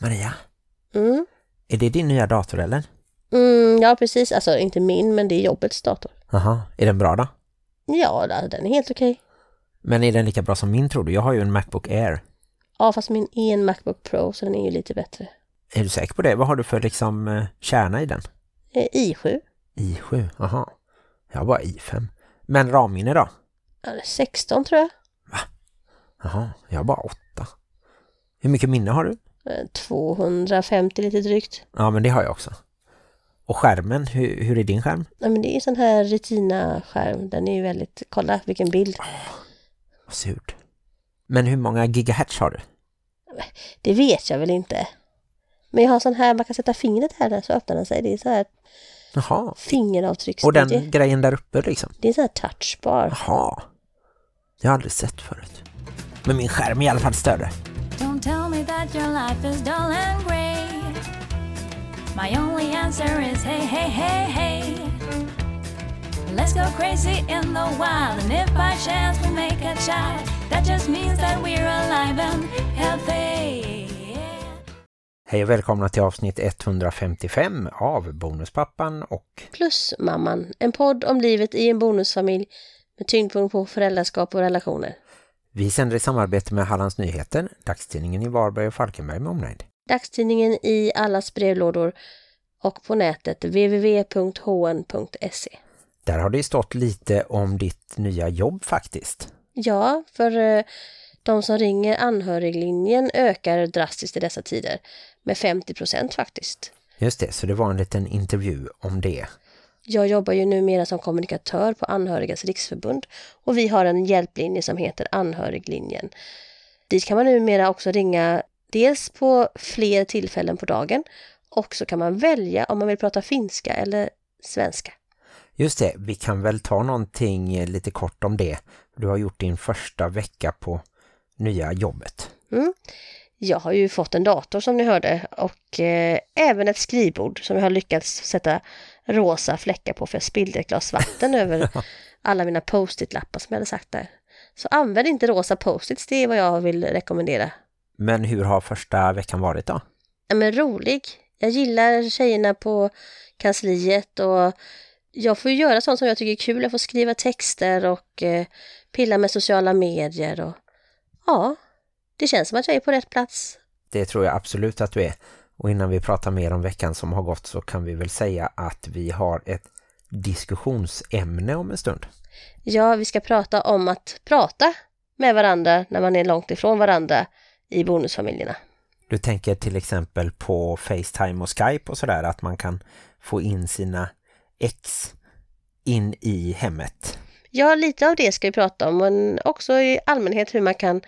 Maria, Mm. är det din nya dator eller? Mm, ja, precis. Alltså inte min, men det är jobbets dator. Jaha, är den bra då? Ja, den är helt okej. Men är den lika bra som min tror du? Jag har ju en Macbook Air. Ja, fast min är en Macbook Pro så den är ju lite bättre. Är du säker på det? Vad har du för liksom eh, kärna i den? Eh, i7. i7, aha. Jag har bara i5. Men ramminne då? Ja, det är 16 tror jag. Jaha, jag har bara 8. Hur mycket minne har du? Eh, 250 lite drygt. Ja, men det har jag också. Och skärmen, hur, hur är din skärm? Ja, men det är en sån här Retina-skärm. Den är ju väldigt... Kolla vilken bild. Vad surt. Men hur många gigahertz har du? Det vet jag väl inte. Men jag har sån här, man kan sätta fingret här så öppnar den sig. Det är så här Jaha. Och den grejen där uppe liksom? det är så här touchbar. Jaha. Jag har aldrig sett förut. Men min skärm är i alla fall större. Me that your life is dull and grey. My only answer is hey, hey, hey, hey. Let's go crazy in the wild, and if by chance we make a child, that just means that we're alive and healthy. Hej och välkomna till avsnitt 155 av Bonuspappan och Plus mamman. En podd om livet i en bonusfamilj med tyngdpunkt på föräldraskap och relationer. Vi sänder i samarbete med Hallands Nyheter, dagstidningen i Varberg och Falkenberg med omnejd. Dagstidningen i allas brevlådor och på nätet www.hn.se. Där har det stått lite om ditt nya jobb faktiskt. Ja, för eh, de som ringer anhöriglinjen ökar drastiskt i dessa tider. Med 50 procent faktiskt. Just det, så det var en liten intervju om det. Jag jobbar ju numera som kommunikatör på Anhörigas riksförbund och vi har en hjälplinje som heter Anhöriglinjen. Dit kan man numera också ringa dels på fler tillfällen på dagen och så kan man välja om man vill prata finska eller svenska. Just det, vi kan väl ta någonting lite kort om det. Du har gjort din första vecka på nya jobbet. Mm. Jag har ju fått en dator som ni hörde och eh, även ett skrivbord som jag har lyckats sätta rosa fläckar på för jag spillde ett glas vatten över alla mina post-it-lappar som jag hade sagt där. Så använd inte rosa post-its, det är vad jag vill rekommendera. Men hur har första veckan varit då? Ja, men rolig. Jag gillar tjejerna på kansliet och jag får ju göra sånt som jag tycker är kul. Jag får skriva texter och eh, pilla med sociala medier och ja, det känns som att jag är på rätt plats. Det tror jag absolut att du är. Och innan vi pratar mer om veckan som har gått så kan vi väl säga att vi har ett diskussionsämne om en stund. Ja, vi ska prata om att prata med varandra när man är långt ifrån varandra i bonusfamiljerna. Du tänker till exempel på Facetime och Skype och sådär att man kan få in sina ex in i hemmet. Ja, lite av det ska vi prata om, men också i allmänhet hur man kan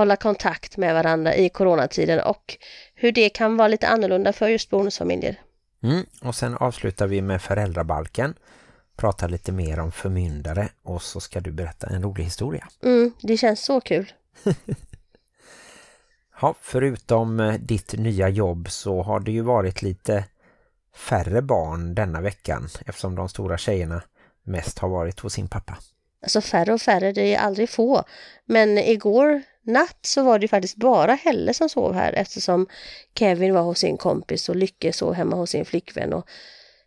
hålla kontakt med varandra i coronatiden och hur det kan vara lite annorlunda för just bonusfamiljer. Mm. Och sen avslutar vi med föräldrabalken. Pratar lite mer om förmyndare och så ska du berätta en rolig historia. Mm, det känns så kul. Ja, förutom eh, ditt nya jobb så har det ju varit lite färre barn denna veckan eftersom de stora tjejerna mest har varit hos sin pappa. Alltså färre och färre, det är aldrig få. Men igår natt så var det ju faktiskt bara Helle som sov här eftersom Kevin var hos sin kompis och Lycke sov hemma hos sin flickvän och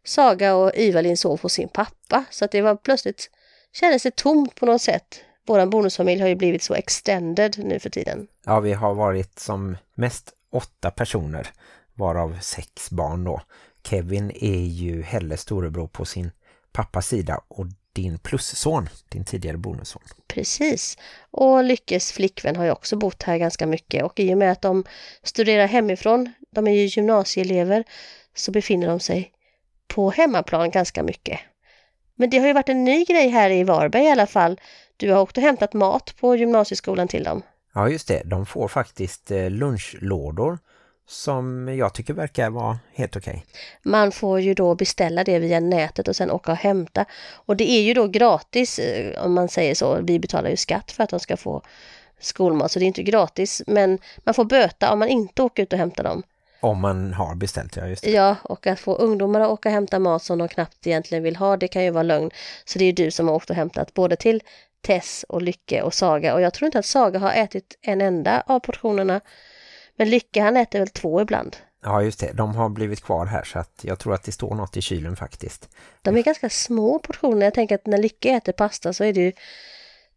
Saga och Ivalin sov hos sin pappa. Så att det var plötsligt, kändes det tomt på något sätt. Våran bonusfamilj har ju blivit så extended nu för tiden. Ja, vi har varit som mest åtta personer varav sex barn då. Kevin är ju Helles storebror på sin pappas sida och din plusson, din tidigare bonusson. Precis. Och Lyckes flickvän har ju också bott här ganska mycket och i och med att de studerar hemifrån, de är ju gymnasieelever, så befinner de sig på hemmaplan ganska mycket. Men det har ju varit en ny grej här i Varberg i alla fall. Du har åkt och hämtat mat på gymnasieskolan till dem. Ja just det, de får faktiskt eh, lunchlådor som jag tycker verkar vara helt okej. Man får ju då beställa det via nätet och sen åka och hämta. Och det är ju då gratis eh, om man säger så. Vi betalar ju skatt för att de ska få skolmat så det är inte gratis. Men man får böta om man inte åker ut och hämtar dem. Om man har beställt, ja just det. Ja, och att få ungdomar att åka och hämta mat som de knappt egentligen vill ha, det kan ju vara lögn. Så det är ju du som har åkt och hämtat både till Tess och Lycke och Saga. Och jag tror inte att Saga har ätit en enda av portionerna. Men Lycka han äter väl två ibland. Ja just det, de har blivit kvar här så att jag tror att det står något i kylen faktiskt. De är ganska små portioner. Jag tänker att när Lycka äter pasta så är det ju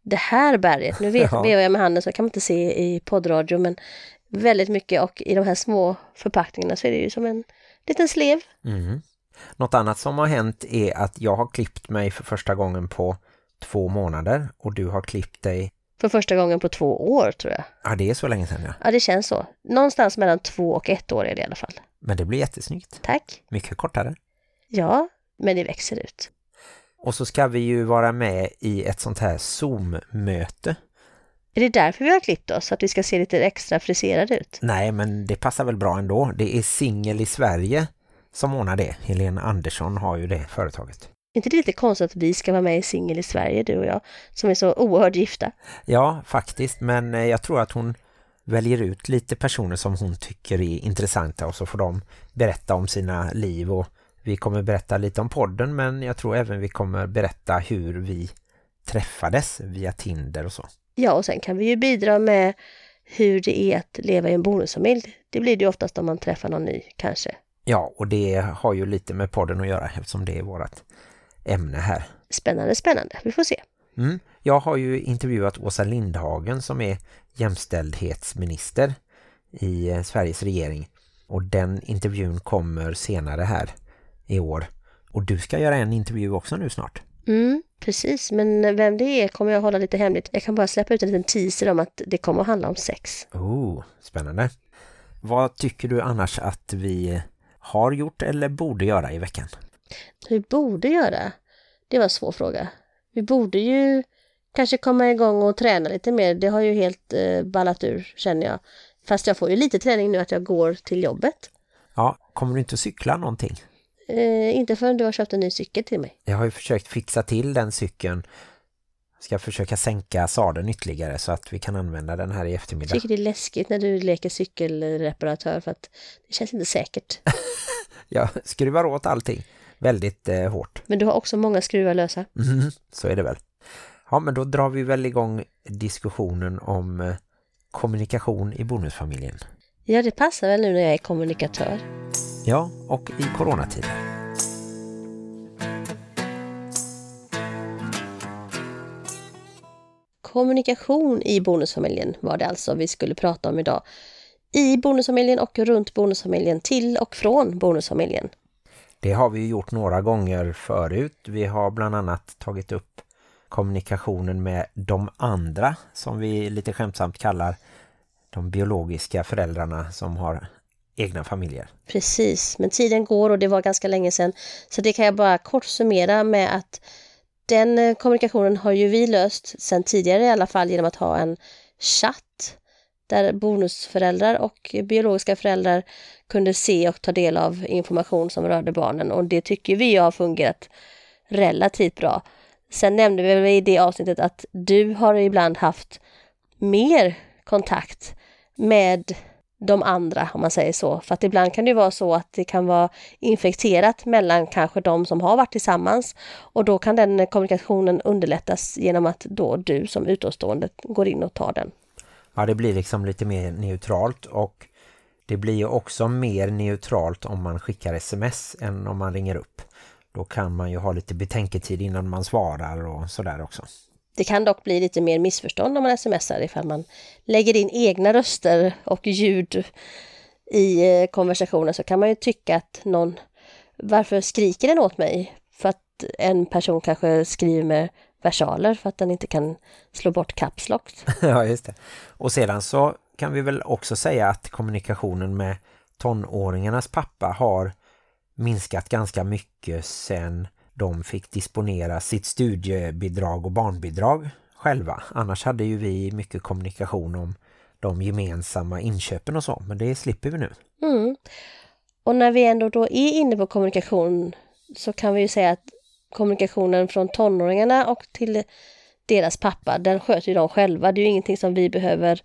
det här berget. Nu vet Ja. vevar jag med handen så kan man inte se i poddradio men väldigt mycket och i de här små förpackningarna så är det ju som en liten slev. Mm. Något annat som har hänt är att jag har klippt mig för första gången på två månader och du har klippt dig, För första gången på två år tror jag. ja det är så länge sedan ja. Ja det känns så. Någonstans mellan två och ett år är det i alla fall. Men det blir jättesnyggt, Tack. mycket kortare. Ja, men det växer ut. Och så ska vi ju vara med i ett sånt här Zoom-möte. Är det därför vi har klippt oss? Att vi ska se lite extra friserade ut? Nej men det passar väl bra ändå. Det är Singel i Sverige som ordnar det. Helena Andersson har ju det företaget. Inte det lite konstigt att vi ska vara med i Singel i Sverige, du och jag, som är så oerhört gifta? Ja, faktiskt. Men eh, jag tror att hon väljer ut lite personer som hon tycker är intressanta och så får de berätta om sina liv och vi kommer berätta lite om podden men jag tror även vi kommer berätta hur vi träffades via Tinder och så. Ja, och sen kan vi ju bidra med hur det är att leva i en bonusfamilj. Det blir det ju oftast om man träffar någon ny, kanske. Ja, och det har ju lite med podden att göra eftersom det är vårt ämne här. Spännande, spännande. Vi får se. Mm. Jag har ju intervjuat Åsa Lindhagen som är jämställdhetsminister i eh, Sveriges regering. Och den intervjun kommer senare här i år. Och du ska göra en intervju också nu snart. Mm, precis. Men vem det är kommer jag hålla lite hemligt. Jag kan bara släppa ut en liten teaser om att det kommer att handla om sex. Oh, spännande. Vad tycker du annars att vi har gjort eller borde göra i veckan? Vi borde göra? Det var en svår fråga. Vi borde ju kanske komma igång och träna lite mer. Det har ju helt eh, ballat ur, känner jag. Fast jag får ju lite träning nu att jag går till jobbet. Ja, kommer du inte cykla någonting? Eh, inte förrän du har köpt en ny cykel till mig. Jag har ju försökt fixa till den cykeln. Ska försöka sänka sadeln ytterligare så att vi kan använda den här i Jag eftermiddag. tycker det är läskigt när du leker cykelreparatör för att det känns inte säkert. Jag skruvar åt allting väldigt eh, hårt. Men du har också många skruvar lösa. Mhm, så är det väl. Ja, men då drar vi väl igång diskussionen om eh, kommunikation i bonusfamiljen. Ja, det passar väl nu när jag är kommunikatör. Ja, och i coronatider. Kommunikation i bonusfamiljen var det alltså vi skulle prata om idag. I bonusfamiljen och runt bonusfamiljen, till och från bonusfamiljen. Det har vi gjort några gånger förut. Vi har bland annat tagit upp kommunikationen med de andra som vi lite skämtsamt kallar de biologiska föräldrarna som har egna familjer. Precis, men tiden går och det var ganska länge sedan. Så det kan jag bara kort summera med att den eh, kommunikationen har ju vi löst sedan tidigare i alla fall genom att ha en chatt där bonusföräldrar och biologiska föräldrar kunde se och ta del av information som rörde barnen och det tycker vi har fungerat relativt bra. Sen nämnde vi i det avsnittet att du har ibland haft mer kontakt med de andra, om man säger så. För att ibland kan det vara så att det kan vara infekterat mellan kanske de som har varit tillsammans och då kan den kommunikationen underlättas genom att då du som utomstående går in och tar den. Ja, det blir liksom lite mer neutralt och det blir ju också mer neutralt om man skickar sms än om man ringer upp. Då kan man ju ha lite betänketid innan man svarar och sådär också. Det kan dock bli lite mer missförstånd om man smsar ifall man lägger in egna röster och ljud i eh, konversationen så kan man ju tycka att någon, varför skriker den åt mig? För att en person kanske skriver med versaler för att den inte kan slå bort caps lock. ja, just det. Och sedan så kan vi väl också säga att kommunikationen med tonåringarnas pappa har minskat ganska mycket sen de fick disponera sitt studiebidrag och barnbidrag själva. Annars hade ju vi mycket kommunikation om de gemensamma inköpen och så, men det slipper vi nu. Mm. Och när vi ändå då är inne på kommunikation så kan vi ju säga att kommunikationen från tonåringarna och till deras pappa, den sköter ju de själva. Det är ju ingenting som vi behöver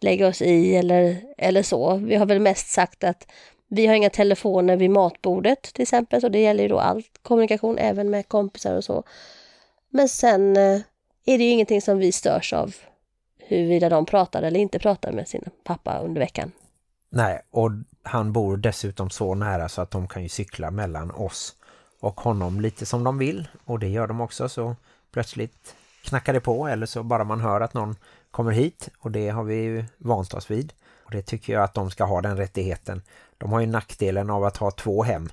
lägga oss i eller, eller så. Vi har väl mest sagt att vi har inga telefoner vid matbordet till exempel, så det gäller ju då all kommunikation, även med kompisar och så. Men sen eh, är det ju ingenting som vi störs av huruvida de pratar eller inte pratar med sin pappa under veckan. Nej, och han bor dessutom så nära så att de kan ju cykla mellan oss och honom lite som de vill. Och det gör de också så plötsligt knackar det på eller så bara man hör att någon kommer hit och det har vi ju vant oss vid. Och det tycker jag att de ska ha den rättigheten. De har ju nackdelen av att ha två hem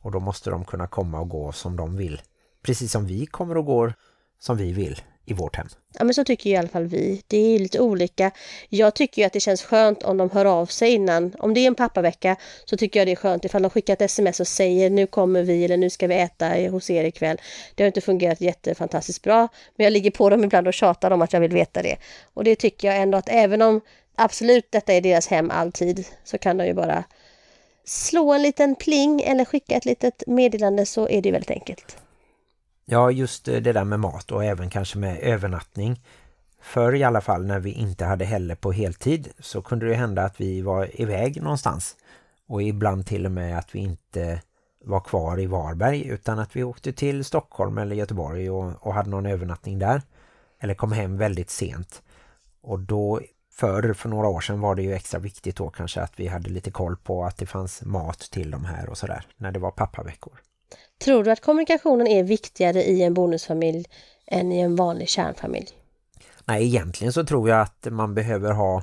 och då måste de kunna komma och gå som de vill. Precis som vi kommer och går som vi vill i vårt hem. Ja men så tycker ju i alla fall vi. Det är lite olika. Jag tycker ju att det känns skönt om de hör av sig innan. Om det är en pappavecka så tycker jag det är skönt ifall de skickar ett sms och säger nu kommer vi eller nu ska vi äta hos er ikväll. Det har inte fungerat jättefantastiskt bra men jag ligger på dem ibland och tjatar om att jag vill veta det. Och det tycker jag ändå att även om absolut detta är deras hem alltid så kan de ju bara slå en liten pling eller skicka ett litet meddelande så är det väldigt enkelt. Ja, just eh, det där med mat och även kanske med övernattning. För i alla fall när vi inte hade heller på heltid så kunde det hända att vi var iväg någonstans. Och ibland till och med att vi inte var kvar i Varberg utan att vi åkte till Stockholm eller Göteborg och, och hade någon övernattning där. Eller kom hem väldigt sent. Och då förr, för några år sedan var det ju extra viktigt då kanske att vi hade lite koll på att det fanns mat till de här och sådär när det var pappaveckor. Tror du att kommunikationen är viktigare i en bonusfamilj än i en vanlig kärnfamilj? Nej, egentligen så tror jag att man behöver ha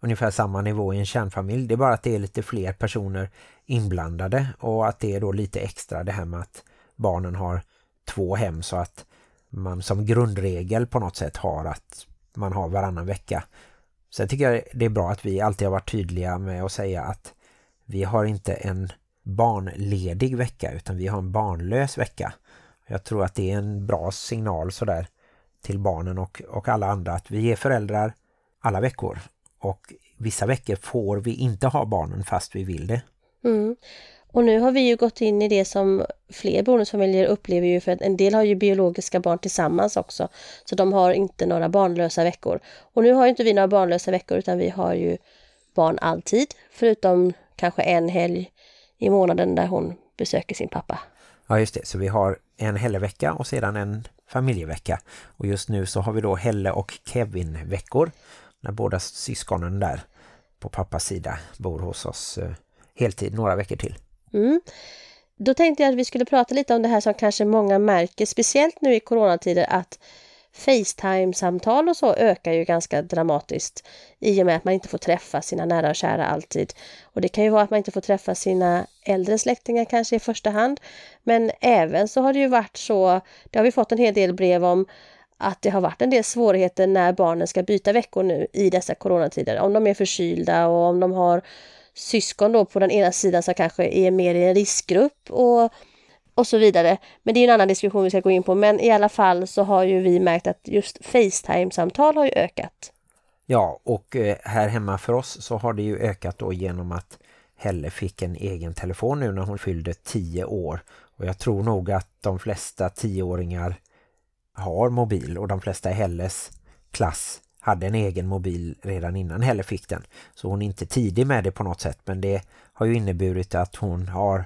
ungefär samma nivå i en kärnfamilj. Det är bara att det är lite fler personer inblandade och att det är då lite extra det här med att barnen har två hem så att man som grundregel på något sätt har att man har varannan vecka. Sen tycker jag det är bra att vi alltid har varit tydliga med att säga att vi har inte en barnledig vecka utan vi har en barnlös vecka. Jag tror att det är en bra signal sådär till barnen och, och alla andra att vi är föräldrar alla veckor och vissa veckor får vi inte ha barnen fast vi vill det. Mm. Och nu har vi ju gått in i det som fler bonusfamiljer upplever ju för att en del har ju biologiska barn tillsammans också. Så de har inte några barnlösa veckor. Och nu har inte vi några barnlösa veckor utan vi har ju barn alltid. Förutom kanske en helg i månaden där hon besöker sin pappa. Ja just det, så vi har en Helle-vecka och sedan en familjevecka. Och just nu så har vi då Helle och Kevin-veckor. När båda syskonen där på pappas sida bor hos oss eh, heltid några veckor till. Mm. Då tänkte jag att vi skulle prata lite om det här som kanske många märker, speciellt nu i coronatider, att Facetime-samtal och så ökar ju ganska dramatiskt i och med att man inte får träffa sina nära och kära alltid. Och det kan ju vara att man inte får träffa sina äldre släktingar kanske i första hand. Men även så har det ju varit så, det har vi fått en hel del brev om, att det har varit en del svårigheter när barnen ska byta veckor nu i dessa coronatider. Om de är förkylda och om de har syskon då på den ena sidan som kanske är mer i en riskgrupp och och så vidare. Men det är en annan diskussion vi ska gå in på. Men i alla fall så har ju vi märkt att just Facetime-samtal har ju ökat. Ja, och eh, här hemma för oss så har det ju ökat då genom att Helle fick en egen telefon nu när hon fyllde tio år. Och jag tror nog att de flesta tioåringar har mobil och de flesta i Helles klass hade en egen mobil redan innan Helle fick den. Så hon är inte tidig med det på något sätt men det har ju inneburit att hon har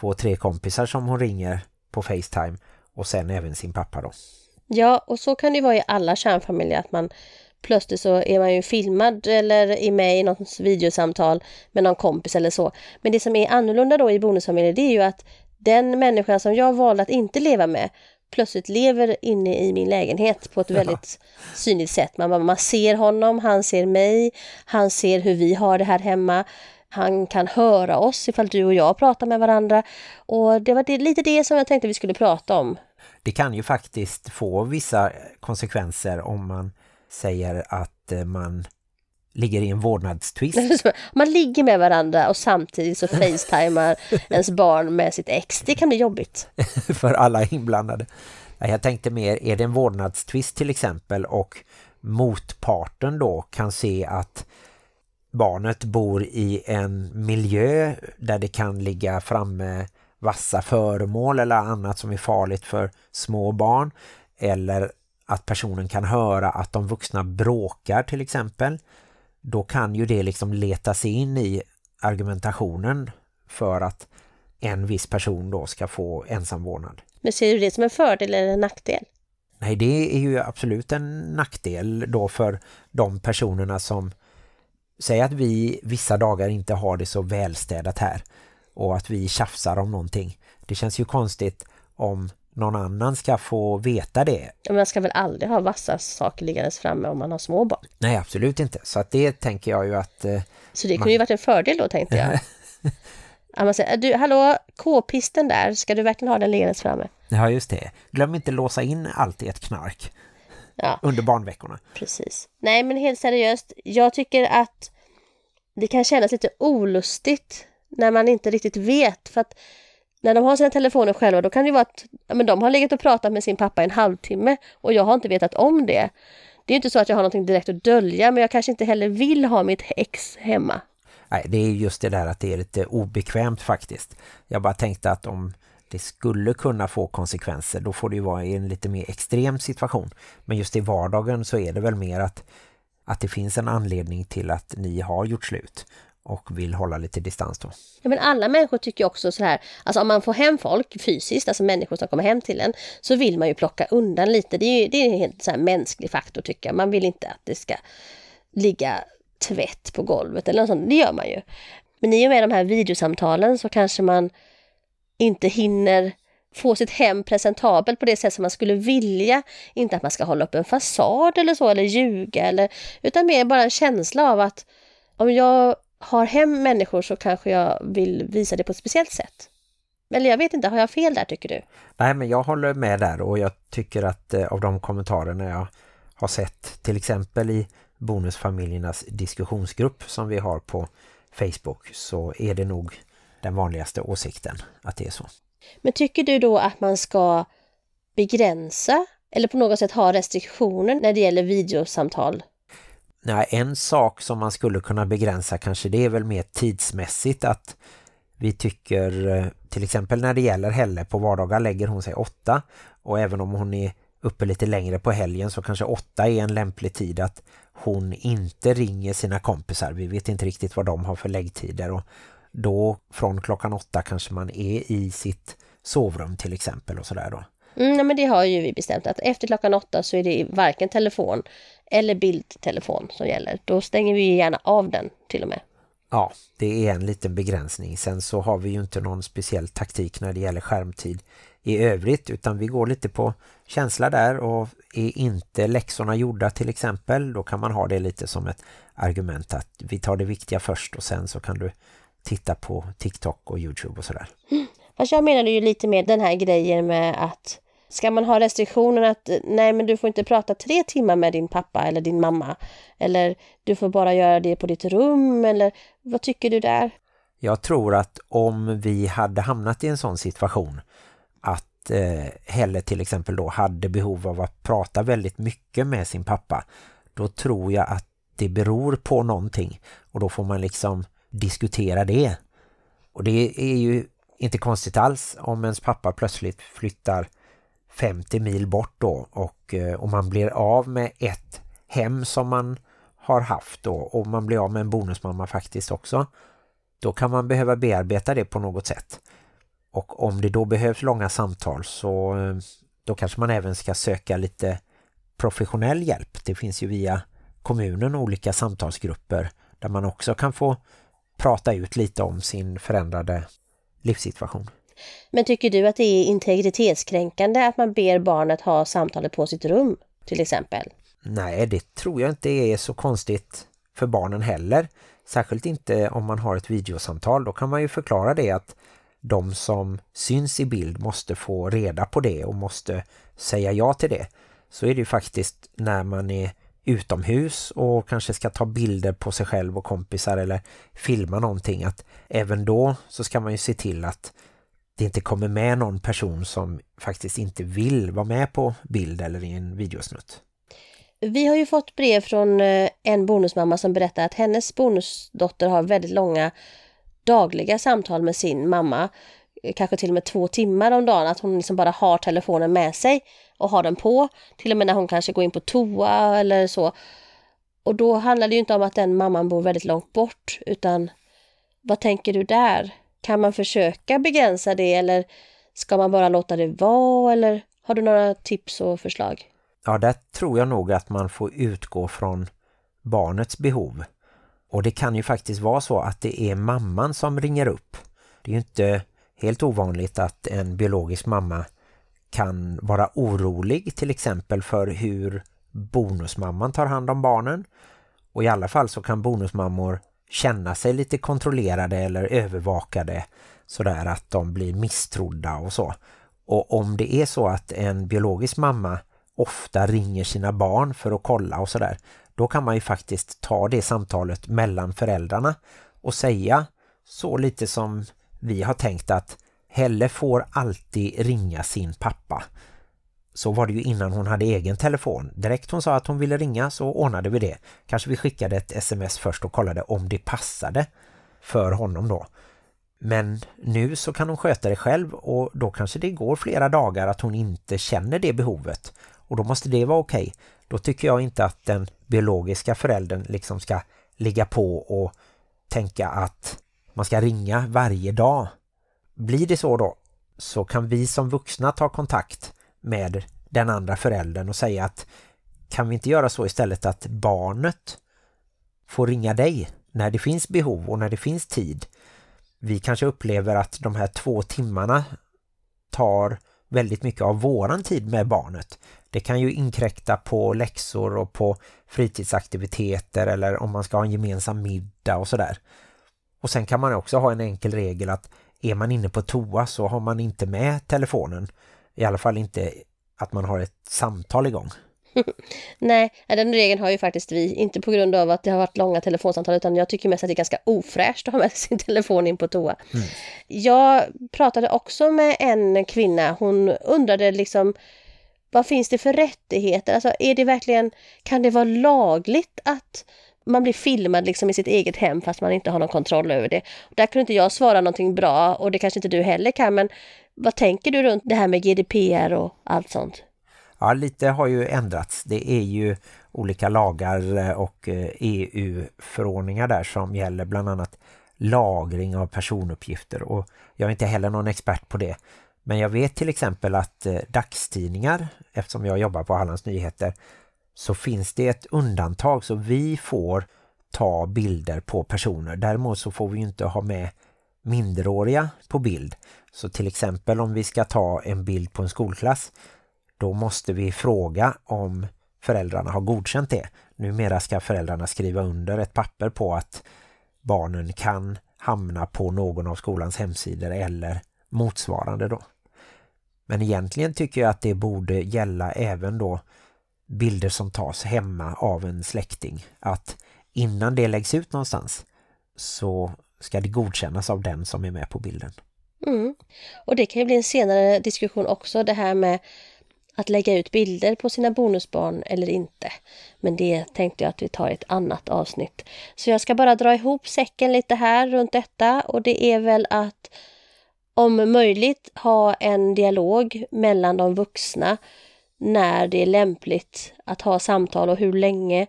två, tre kompisar som hon ringer på Facetime och sen även sin pappa då. Ja, och så kan det vara i alla kärnfamiljer att man plötsligt så är man ju filmad eller är med i något videosamtal med någon kompis eller så. Men det som är annorlunda då i bonusfamiljer det är ju att den människan som jag valde att inte leva med plötsligt lever inne i min lägenhet på ett väldigt synligt sätt. Man, man ser honom, han ser mig, han ser hur vi har det här hemma. Han kan höra oss ifall du och jag pratar med varandra. Och det var det, lite det som jag tänkte vi skulle prata om. Det kan ju faktiskt få vissa konsekvenser om man säger att eh, man ligger i en vårdnadstvist. man ligger med varandra och samtidigt så facetimar ens barn med sitt ex. Det kan bli jobbigt. För alla inblandade. Jag tänkte mer, är det en vårdnadstvist till exempel och motparten då kan se att barnet bor i en miljö där det kan ligga framme vassa föremål eller annat som är farligt för små barn eller att personen kan höra att de vuxna bråkar till exempel då kan ju det liksom leta sig in i argumentationen för att en viss person då ska få ensamvårdnad. Men ser du det som en fördel eller en nackdel? Nej, det är ju absolut en nackdel då för de personerna som säg att vi vissa dagar inte har det så välstädat här och att vi tjafsar om någonting. Det känns ju konstigt om någon annan ska få veta det. Man ska väl aldrig ha vassa saker liggandes framme om man har små barn. Nej, absolut inte. Så att det tänker jag ju att... Eh, Så det kunde ju varit en fördel då, tänkte jag. Att man säger, du, hallå, k-pisten där, ska du verkligen ha den liggandes framme? ja, just det. Glöm inte låsa in allt i ett knark Ja, under barnveckorna. precis. Nej, men helt seriöst, jag tycker att det kan kännas lite olustigt när man inte riktigt vet. För att när de har sina telefoner själva, då kan det ju vara att ja, men de har legat och pratat med sin pappa en halvtimme och jag har inte vetat om det. Det är inte så att jag har någonting direkt att dölja, men jag kanske inte heller vill ha mitt ex hemma. Nej, det är just det där att det är lite obekvämt faktiskt. Jag bara tänkte att om det skulle kunna få konsekvenser, då får det ju vara i en lite mer extrem situation. Men just i vardagen så är det väl mer att, att det finns en anledning till att ni har gjort slut och vill hålla lite distans då. Ja, men alla människor tycker också så här, alltså om man får hem folk fysiskt, alltså människor som kommer hem till en, så vill man ju plocka undan lite. Det är ju det är en helt så här mänsklig faktor tycker jag. Man vill inte att det ska ligga tvätt på golvet eller något sånt. Det gör man ju. Men i och med de här videosamtalen så kanske man inte hinner få sitt hem presentabelt på det sätt som man skulle vilja. Inte att man ska hålla upp en fasad eller så, eller ljuga, eller, utan mer bara en känsla av att om jag har hem människor så kanske jag vill visa det på ett speciellt sätt. Eller jag vet inte, har jag fel där tycker du? Nej, men jag håller med där och jag tycker att eh, av de kommentarerna jag har sett till exempel i bonusfamiljernas diskussionsgrupp som vi har på Facebook så är det nog den vanligaste åsikten att det är så. Men tycker du då att man ska begränsa eller på något sätt ha restriktioner när det gäller videosamtal? Nej, en sak som man skulle kunna begränsa kanske det är väl mer tidsmässigt att vi tycker eh, till exempel när det gäller Helle på vardagar lägger hon sig åtta och även om hon är uppe lite längre på helgen så kanske åtta är en lämplig tid att hon inte ringer sina kompisar. Vi vet inte riktigt vad de har för läggtider och då från klockan åtta kanske man är i sitt sovrum till exempel och sådär då. Mm, nej, men det har ju vi bestämt att efter klockan åtta så är det varken telefon eller bildtelefon som gäller. Då stänger vi gärna av den till och med. Ja, det är en liten begränsning. Sen så har vi ju inte någon speciell taktik när det gäller skärmtid i övrigt utan vi går lite på känsla där och är inte läxorna gjorda till exempel då kan man ha det lite som ett argument att vi tar det viktiga först och sen så kan du titta på TikTok och Youtube och sådär. Fast jag menar ju lite mer den här grejen med att ska man ha restriktionen att nej men du får inte prata tre timmar med din pappa eller din mamma eller du får bara göra det på ditt rum eller vad tycker du där? Jag tror att om vi hade hamnat i en sån situation att eh, Helle till exempel då hade behov av att prata väldigt mycket med sin pappa då tror jag att det beror på någonting och då får man liksom diskutera det. Och det är ju inte konstigt alls om ens pappa plötsligt flyttar 50 mil bort då och, eh, och man blir av med ett hem som man har haft då och man blir av med en bonusmamma faktiskt också. Då kan man behöva bearbeta det på något sätt. Och om det då behövs långa samtal så eh, då kanske man även ska söka lite professionell hjälp. Det finns ju via kommunen olika samtalsgrupper där man också kan få prata ut lite om sin förändrade livssituation. Men tycker du att det är integritetskränkande att man ber barnet ha samtalet på sitt rum till exempel? Nej, det tror jag inte är så konstigt för barnen heller. Särskilt inte om man har ett videosamtal. Då kan man ju förklara det att de som syns i bild måste få reda på det och måste säga ja till det. Så är det ju faktiskt när man är utomhus och kanske ska ta bilder på sig själv och kompisar eller filma någonting att även då så ska man ju se till att det inte kommer med någon person som faktiskt inte vill vara med på bild eller i en videosnutt. Vi har ju fått brev från eh, en bonusmamma som berättar att hennes bonusdotter har väldigt långa dagliga samtal med sin mamma. Eh, kanske till och med två timmar om dagen. Att hon liksom bara har telefonen med sig och har den på. Till och med när hon kanske går in på toa eller så. Och då handlar det ju inte om att den mamman bor väldigt långt bort utan vad tänker du där? Kan man försöka begränsa det eller ska man bara låta det vara eller har du några tips och förslag? Ja, där tror jag nog att man får utgå från barnets behov. Och det kan ju faktiskt vara så att det är mamman som ringer upp. Det är ju inte helt ovanligt att en biologisk mamma kan vara orolig till exempel för hur bonusmamman tar hand om barnen. Och i alla fall så kan bonusmammor känna sig lite kontrollerade eller övervakade sådär att de blir misstrodda och så. Och om det är så att en biologisk mamma ofta ringer sina barn för att kolla och sådär, då kan man ju faktiskt ta det samtalet mellan föräldrarna och säga så lite som vi har tänkt att Helle får alltid ringa sin pappa. Så var det ju innan hon hade egen telefon. Direkt hon sa att hon ville ringa så ordnade vi det. Kanske vi skickade ett sms först och kollade om det passade för honom då. Men nu så kan hon sköta det själv och då kanske det går flera dagar att hon inte känner det behovet. Och då måste det vara okej. Då tycker jag inte att den biologiska föräldern liksom ska ligga på och tänka att man ska ringa varje dag. Blir det så då så kan vi som vuxna ta kontakt med den andra föräldern och säga att kan vi inte göra så istället att barnet får ringa dig när det finns behov och när det finns tid. Vi kanske upplever att de här två timmarna tar väldigt mycket av våran tid med barnet. Det kan ju inkräkta på läxor och på fritidsaktiviteter eller om man ska ha en gemensam middag och sådär. Och sen kan man också ha en enkel regel att är man inne på toa så har man inte med telefonen. I alla fall inte att man har ett samtal igång. Nej, den regeln har ju faktiskt vi, inte på grund av att det har varit långa telefonsamtal utan jag tycker mest att det är ganska ofräscht att ha med sin telefon in på toa. Mm. Jag pratade också med en kvinna, hon undrade liksom vad finns det för rättigheter? Alltså är det verkligen, kan det vara lagligt att man blir filmad liksom i sitt eget hem fast man inte har någon kontroll över det. Där kunde inte jag svara någonting bra och det kanske inte du heller kan men vad tänker du runt det här med GDPR och allt sånt? Ja, lite har ju ändrats. Det är ju olika lagar eh, och eh, e EU-förordningar där som gäller bland annat lagring av personuppgifter och jag är inte heller någon expert på det. Men jag vet till exempel att eh, dagstidningar, eftersom jag jobbar på Hallands Nyheter, så finns det ett undantag så vi får ta bilder på personer. Däremot så får vi inte ha med minderåriga på bild. Så till exempel om vi ska ta en bild på en skolklass då måste vi fråga om föräldrarna har godkänt det. Numera ska föräldrarna skriva under ett papper på att barnen kan hamna på någon av skolans hemsidor eller motsvarande då. Men egentligen tycker jag att det borde gälla även då bilder som tas hemma av en släkting. Att innan det läggs ut någonstans så ska det godkännas av den som är med på bilden. Mm. Och det kan ju bli en senare diskussion också, det här med att lägga ut bilder på sina bonusbarn eller inte. Men det tänkte jag att vi tar i ett annat avsnitt. Så jag ska bara dra ihop säcken lite här runt detta och det är väl att om möjligt ha en dialog mellan de vuxna när det är lämpligt att ha samtal och hur länge.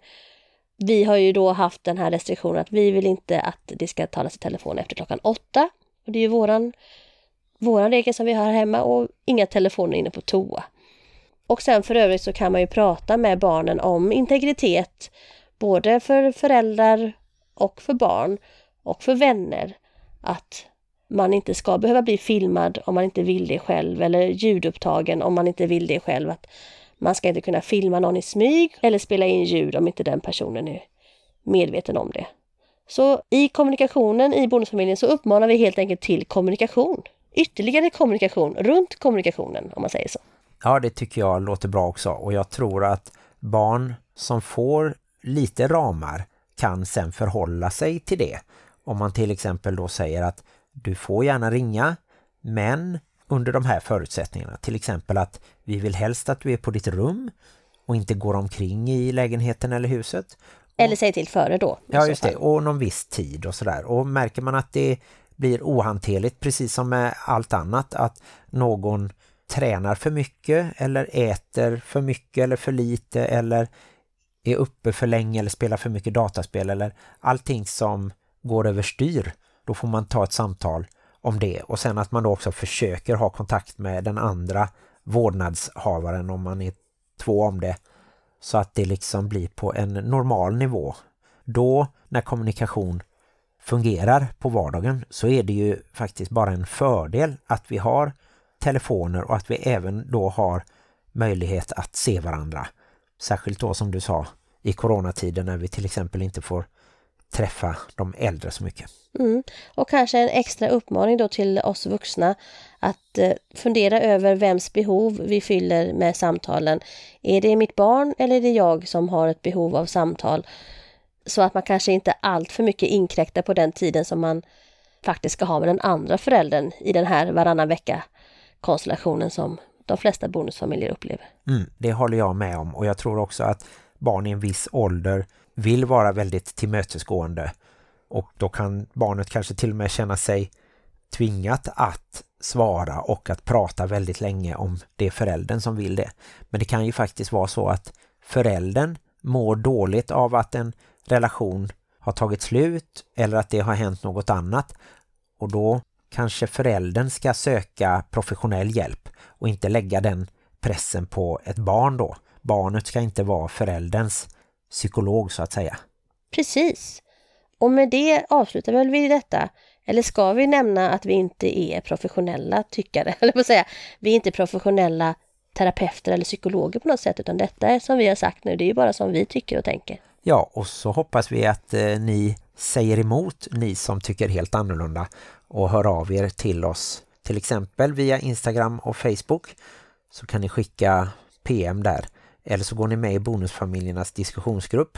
Vi har ju då haft den här restriktionen att vi vill inte att det ska talas i telefon efter klockan åtta. Och det är ju våran, våran regel som vi har här hemma och inga telefoner inne på toa. Och sen för övrigt så kan man ju prata med barnen om integritet både för föräldrar och för barn och för vänner. Att man inte ska behöva bli filmad om man inte vill det själv eller ljudupptagen om man inte vill det själv. Att man ska inte kunna filma någon i smyg eller spela in ljud om inte den personen är medveten om det. Så i kommunikationen i bonusfamiljen så uppmanar vi helt enkelt till kommunikation. Ytterligare kommunikation runt kommunikationen om man säger så. Ja, det tycker jag låter bra också och jag tror att barn som får lite ramar kan sen förhålla sig till det. Om man till exempel då säger att du får gärna ringa men under de här förutsättningarna. Till exempel att vi vill helst att du är på ditt rum och inte går omkring i lägenheten eller huset. Eller säg till före då. Ja just det, och någon viss tid och sådär. Och märker man att det blir ohanterligt precis som med allt annat att någon tränar för mycket eller äter för mycket eller för lite eller är uppe för länge eller spelar för mycket dataspel eller allting som går överstyr då får man ta ett samtal om det och sen att man då också försöker ha kontakt med den andra vårdnadshavaren om man är två om det så att det liksom blir på en normal nivå. Då när kommunikation fungerar på vardagen så är det ju faktiskt bara en fördel att vi har telefoner och att vi även då har möjlighet att se varandra. Särskilt då som du sa i coronatiden när vi till exempel inte får träffa de äldre så mycket. Mm. Och kanske en extra uppmaning då till oss vuxna att eh, fundera över vems behov vi fyller med samtalen. Är det mitt barn eller är det jag som har ett behov av samtal? Så att man kanske inte allt för mycket inkräktar på den tiden som man faktiskt ska ha med den andra föräldern i den här varannan vecka konstellationen som de flesta bonusfamiljer upplever. Mm, det håller jag med om och jag tror också att barn i en viss ålder vill vara väldigt tillmötesgående och då kan barnet kanske till och med känna sig tvingat att svara och att prata väldigt länge om det är föräldern som vill det. Men det kan ju faktiskt vara så att föräldern mår dåligt av att en relation har tagit slut eller att det har hänt något annat och då kanske föräldern ska söka professionell hjälp och inte lägga den pressen på ett barn då. Barnet ska inte vara förälderns psykolog så att säga. Precis. Och med det avslutar väl vi detta. Eller ska vi nämna att vi inte är professionella tyckare? Eller vad säga, vi är inte professionella terapeuter eller psykologer på något sätt utan detta är som vi har sagt nu, det är ju bara som vi tycker och tänker. Ja, och så hoppas vi att eh, ni säger emot, ni som tycker helt annorlunda och hör av er till oss. Till exempel via Instagram och Facebook så kan ni skicka PM där. Eller så går ni med i Bonusfamiljernas diskussionsgrupp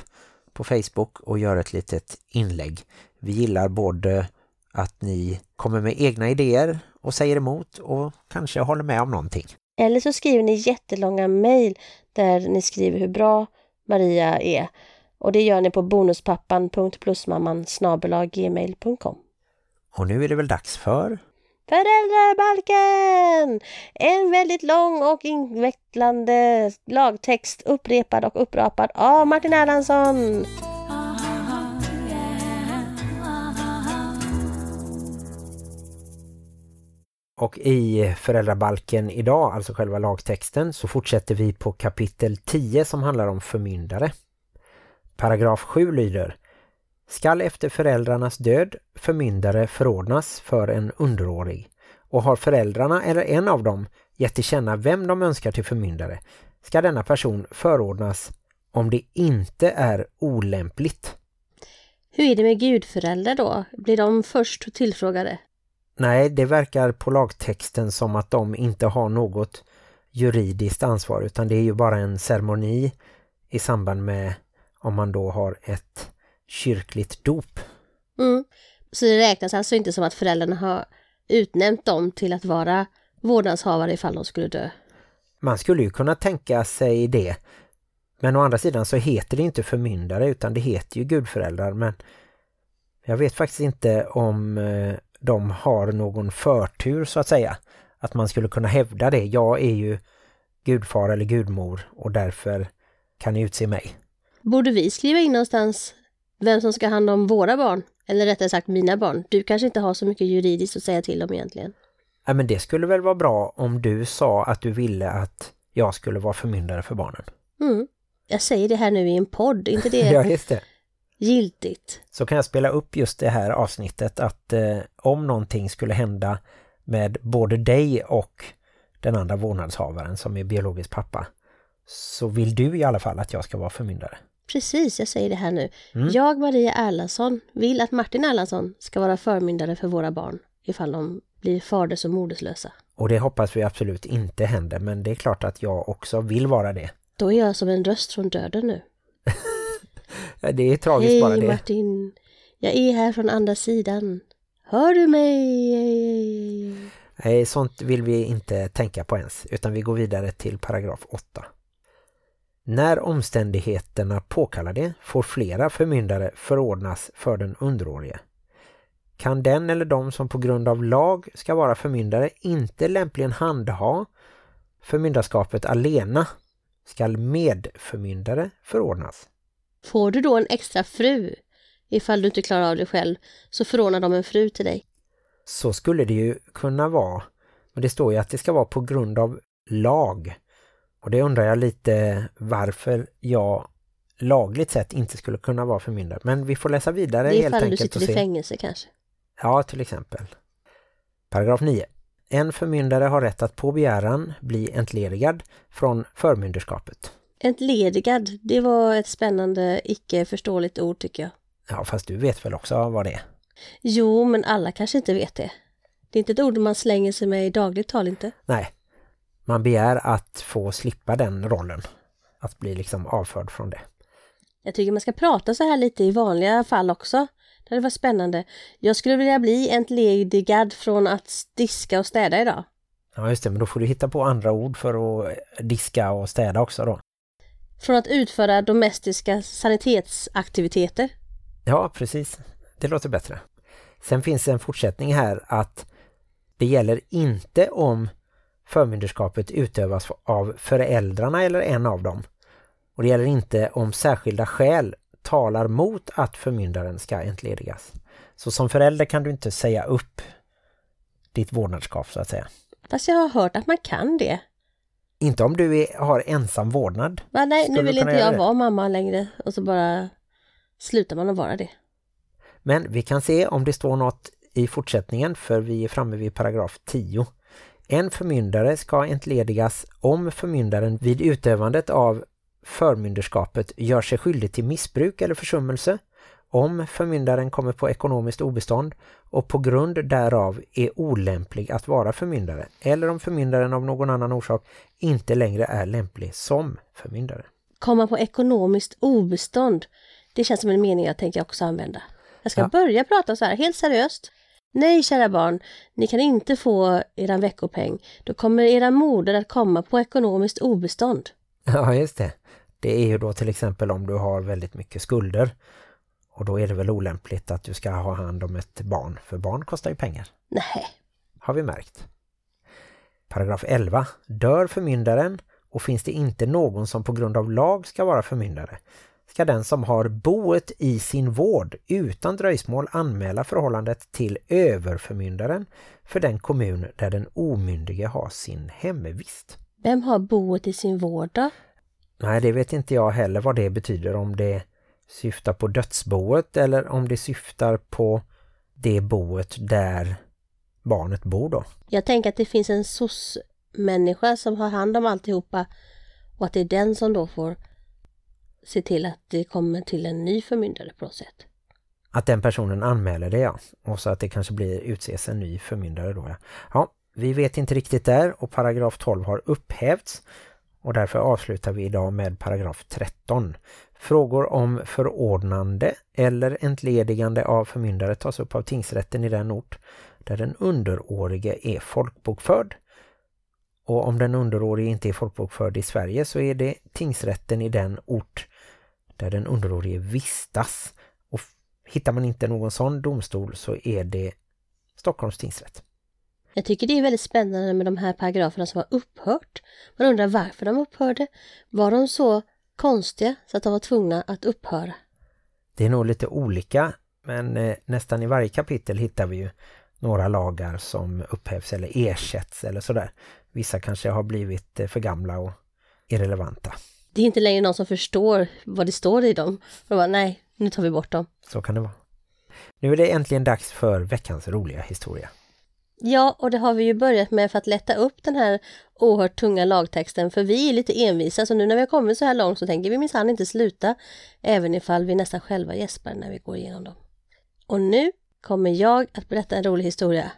på Facebook och gör ett litet inlägg. Vi gillar både att ni kommer med egna idéer och säger emot och kanske håller med om någonting. Eller så skriver ni jättelånga mejl där ni skriver hur bra Maria är. Och det gör ni på bonuspappan.plusmamman. Och nu är det väl dags för... Föräldrabalken! En väldigt lång och invecklande lagtext upprepad och upprapad av Martin Erlandsson. Och i föräldrabalken idag, alltså själva lagtexten, så fortsätter vi på kapitel 10 som handlar om förmyndare. Paragraf 7 lyder Skall efter föräldrarnas död förmyndare förordnas för en underårig och har föräldrarna eller en av dem gett till känna vem de önskar till förmyndare ska denna person förordnas om det inte är olämpligt. Hur är det med gudföräldrar då? Blir de först tillfrågade? Nej, det verkar på lagtexten som att de inte har något juridiskt ansvar utan det är ju bara en ceremoni i samband med om man då har ett kyrkligt dop. Mm. Så det räknas alltså inte som att föräldrarna har utnämnt dem till att vara vårdnadshavare ifall de skulle dö? Man skulle ju kunna tänka sig det. Men å andra sidan så heter det inte förmyndare utan det heter ju gudföräldrar. Men jag vet faktiskt inte om eh, de har någon förtur så att säga. Att man skulle kunna hävda det. Jag är ju gudfar eller gudmor och därför kan ni utse mig. Borde vi skriva in någonstans vem som ska ha hand om våra barn? Eller rättare sagt mina barn. Du kanske inte har så mycket juridiskt att säga till om egentligen. Ja, men det skulle väl vara bra om du sa att du ville att jag skulle vara förmyndare för barnen. Mm. Jag säger det här nu i en podd, inte det ja, just det. giltigt? Så kan jag spela upp just det här avsnittet att eh, om någonting skulle hända med både dig och den andra vårdnadshavaren som är biologisk pappa så vill du i alla fall att jag ska vara förmyndare. Precis, jag säger det här nu. Mm. Jag, Maria Erlandsson, vill att Martin Erlandsson ska vara förmyndare för våra barn ifall de blir faders- och moderslösa. Och det hoppas vi absolut inte händer men det är klart att jag också vill vara det. Då är jag som en röst från döden nu. Det är tragiskt Hej bara det. Martin, jag är här från andra sidan. Hör du mig? Nej, sånt vill vi inte tänka på ens utan vi går vidare till paragraf 8. När omständigheterna påkallar det får flera förmyndare förordnas för den underårige. Kan den eller de som på grund av lag ska vara förmyndare inte lämpligen handha förmyndarskapet alena skall medförmyndare förordnas. Får du då en extra fru? Ifall du inte klarar av det själv så förordnar de en fru till dig. Så skulle det ju kunna vara. Men det står ju att det ska vara på grund av lag. Och det undrar jag lite varför jag lagligt sett inte skulle kunna vara förmyndare. Men vi får läsa vidare Det är helt ifall du enkelt sitter i se. fängelse kanske. Ja, till exempel. Paragraf 9. En förmyndare har rätt att på begäran bli entledigad från förmynderskapet. Entledigad, det var ett spännande, icke-förståeligt ord tycker jag. Ja, fast du vet väl också vad det är? Jo, men alla kanske inte vet det. Det är inte ett ord man slänger sig med i dagligt tal inte. Nej, man begär att få slippa den rollen. Att bli liksom avförd från det. Jag tycker man ska prata så här lite i vanliga fall också. Det varit spännande. Jag skulle vilja bli entledigad från att diska och städa idag. Ja, just det. Men då får du hitta på andra ord för att diska och städa också då. Från att utföra domestiska sanitetsaktiviteter. Ja, precis. Det låter bättre. Sen finns en fortsättning här att det gäller inte om förmynderskapet utövas av föräldrarna eller en av dem. Och det gäller inte om särskilda skäl talar mot att förmyndaren ska entledigas. Så som förälder kan du inte säga upp ditt vårdnadskap så att säga. Fast jag har hört att man kan det. Inte om du är, har ensam vårdnad. Va, nej, nu vill inte jag vara mamma längre. Och så bara slutar man att vara det. Men vi kan se om det står något i fortsättningen för vi är framme vid paragraf 10. En förmyndare ska entledigas om förmyndaren vid utövandet av förmynderskapet gör sig skyldig till missbruk eller försummelse, om förmyndaren kommer på ekonomiskt obestånd och på grund därav är olämplig att vara förmyndare eller om förmyndaren av någon annan orsak inte längre är lämplig som förmyndare. Komma på ekonomiskt obestånd. Det känns som en mening jag tänker också använda. Jag ska Ja. börja prata så här, helt seriöst. Nej, kära barn, ni kan inte få eran veckopeng. Då kommer era moder att komma på ekonomiskt obestånd. Ja, just det. Det är ju då till exempel om du har väldigt mycket skulder. Och då är det väl olämpligt att du ska ha hand om ett barn, för barn kostar ju pengar. Nej, Har vi märkt. Paragraf 11. Dör förmyndaren och finns det inte någon som på grund av lag ska vara förmyndare ska den som har boet i sin vård utan dröjsmål anmäla förhållandet till överförmyndaren för den kommun där den omyndige har sin hemvist. vem har boet i sin vård då? Nej, det vet inte jag heller vad det betyder. Om det syftar på dödsboet eller om det syftar på det boet där barnet bor då. Jag tänker att det finns en SOS-människa som har hand om alltihopa och att det är den som då får se till att det kommer till en ny förmyndare på något sätt. Att den personen anmäler det, ja. Och så att det kanske blir utses en ny förmyndare då, ja. Ja, vi vet inte riktigt där och paragraf 12 har upphävts. Och därför avslutar vi idag med paragraf 13. Frågor om förordnande eller entledigande av förmyndare tas upp av tingsrätten i den ort där den underårige är folkbokförd. Och om den underårige inte är folkbokförd i Sverige så är det tingsrätten i den ort där den underårige vistas. Och hittar man inte någon sån domstol så är det Stockholms tingsrätt. Jag tycker det är väldigt spännande med de här paragraferna som har upphört. Man undrar varför de upphörde. Var de så konstiga så att de var tvungna att upphöra? Det är nog lite olika men eh, nästan i varje kapitel hittar vi ju några lagar som upphävs eller ersätts eller sådär. Vissa kanske har blivit eh, för gamla och irrelevanta. Det är inte längre någon som förstår vad det står i dem. De bara, nej, nu tar vi bort dem. Så kan det vara. Nu är det äntligen dags för veckans roliga historia. Ja, och det har vi ju börjat med för att lätta upp den här oerhört tunga lagtexten, för vi är lite envisa, så nu när vi har kommit så här långt så tänker vi minsann inte sluta, även ifall vi nästan själva gäspar när vi går igenom dem. Och nu kommer jag att berätta en rolig historia.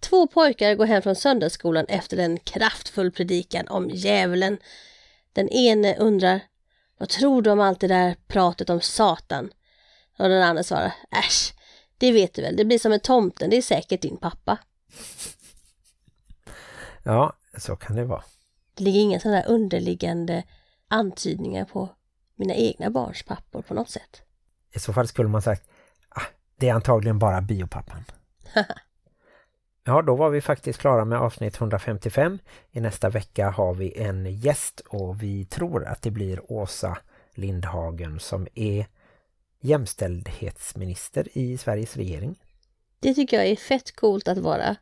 Två pojkar går hem från söndagsskolan efter en kraftfull predikan om djävulen. Den ene undrar, vad tror du om allt det där pratet om Satan? Och den andra svarar, äsch, det vet du väl, det blir som en tomten, det är säkert din pappa. Ja, så kan det vara. Det ligger inga sådana där underliggande antydningar på mina egna barns pappor på något sätt. I så fall skulle man sagt ah, det är antagligen bara biopappan. Ja, då var vi faktiskt klara med avsnitt 155. I nästa vecka har vi en gäst och vi tror att det blir Åsa Lindhagen som är jämställdhetsminister i Sveriges regering. Det tycker jag är fett coolt att vara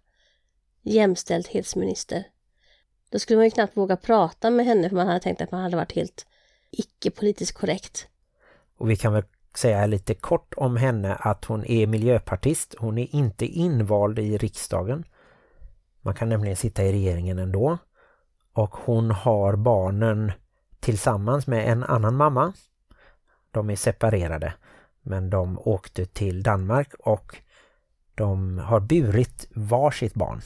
jämställdhetsminister. Då skulle man ju knappt våga prata med henne för man hade tänkt att man hade varit helt icke politiskt korrekt. Och vi kan väl säga lite kort om henne att hon är miljöpartist. Hon är inte invald i riksdagen. Man kan nämligen sitta i regeringen ändå. Och hon har barnen tillsammans med en annan mamma. De är separerade. Men de åkte till Danmark och de har burit varsitt barn.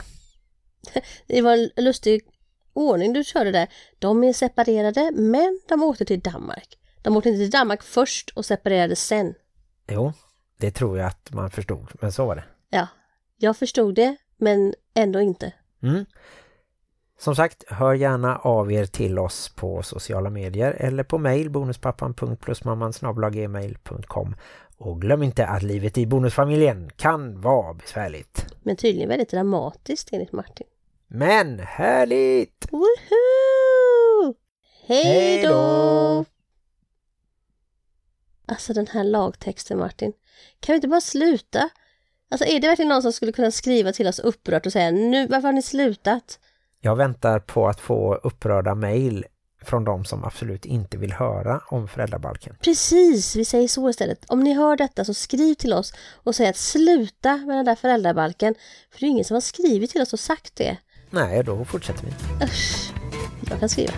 Det var en lustig ordning du körde där. De är separerade men de åkte till Danmark. De åkte inte till Danmark först och separerade sen. Jo, det tror jag att man förstod. Men så var det. Ja, jag förstod det men ändå inte. Mm. Som sagt, hör gärna av er till oss på sociala medier eller på mail bonuspappan.plusmamman.gmail.com Och glöm inte att livet i bonusfamiljen kan vara besvärligt. Men tydligen väldigt dramatiskt enligt Martin. Men härligt! Woohoo! Hej då! Alltså den här lagtexten Martin. Kan vi inte bara sluta? Alltså är det verkligen någon som skulle kunna skriva till oss upprört och säga nu, varför har ni slutat? Jag väntar på att få upprörda mejl från de som absolut inte vill höra om föräldrabalken. Precis, vi säger så istället. Om ni hör detta så skriv till oss och säg att sluta med den där föräldrabalken. För det är ingen som har skrivit till oss och sagt det. Nej, då fortsätter vi. Usch, jag kan skriva.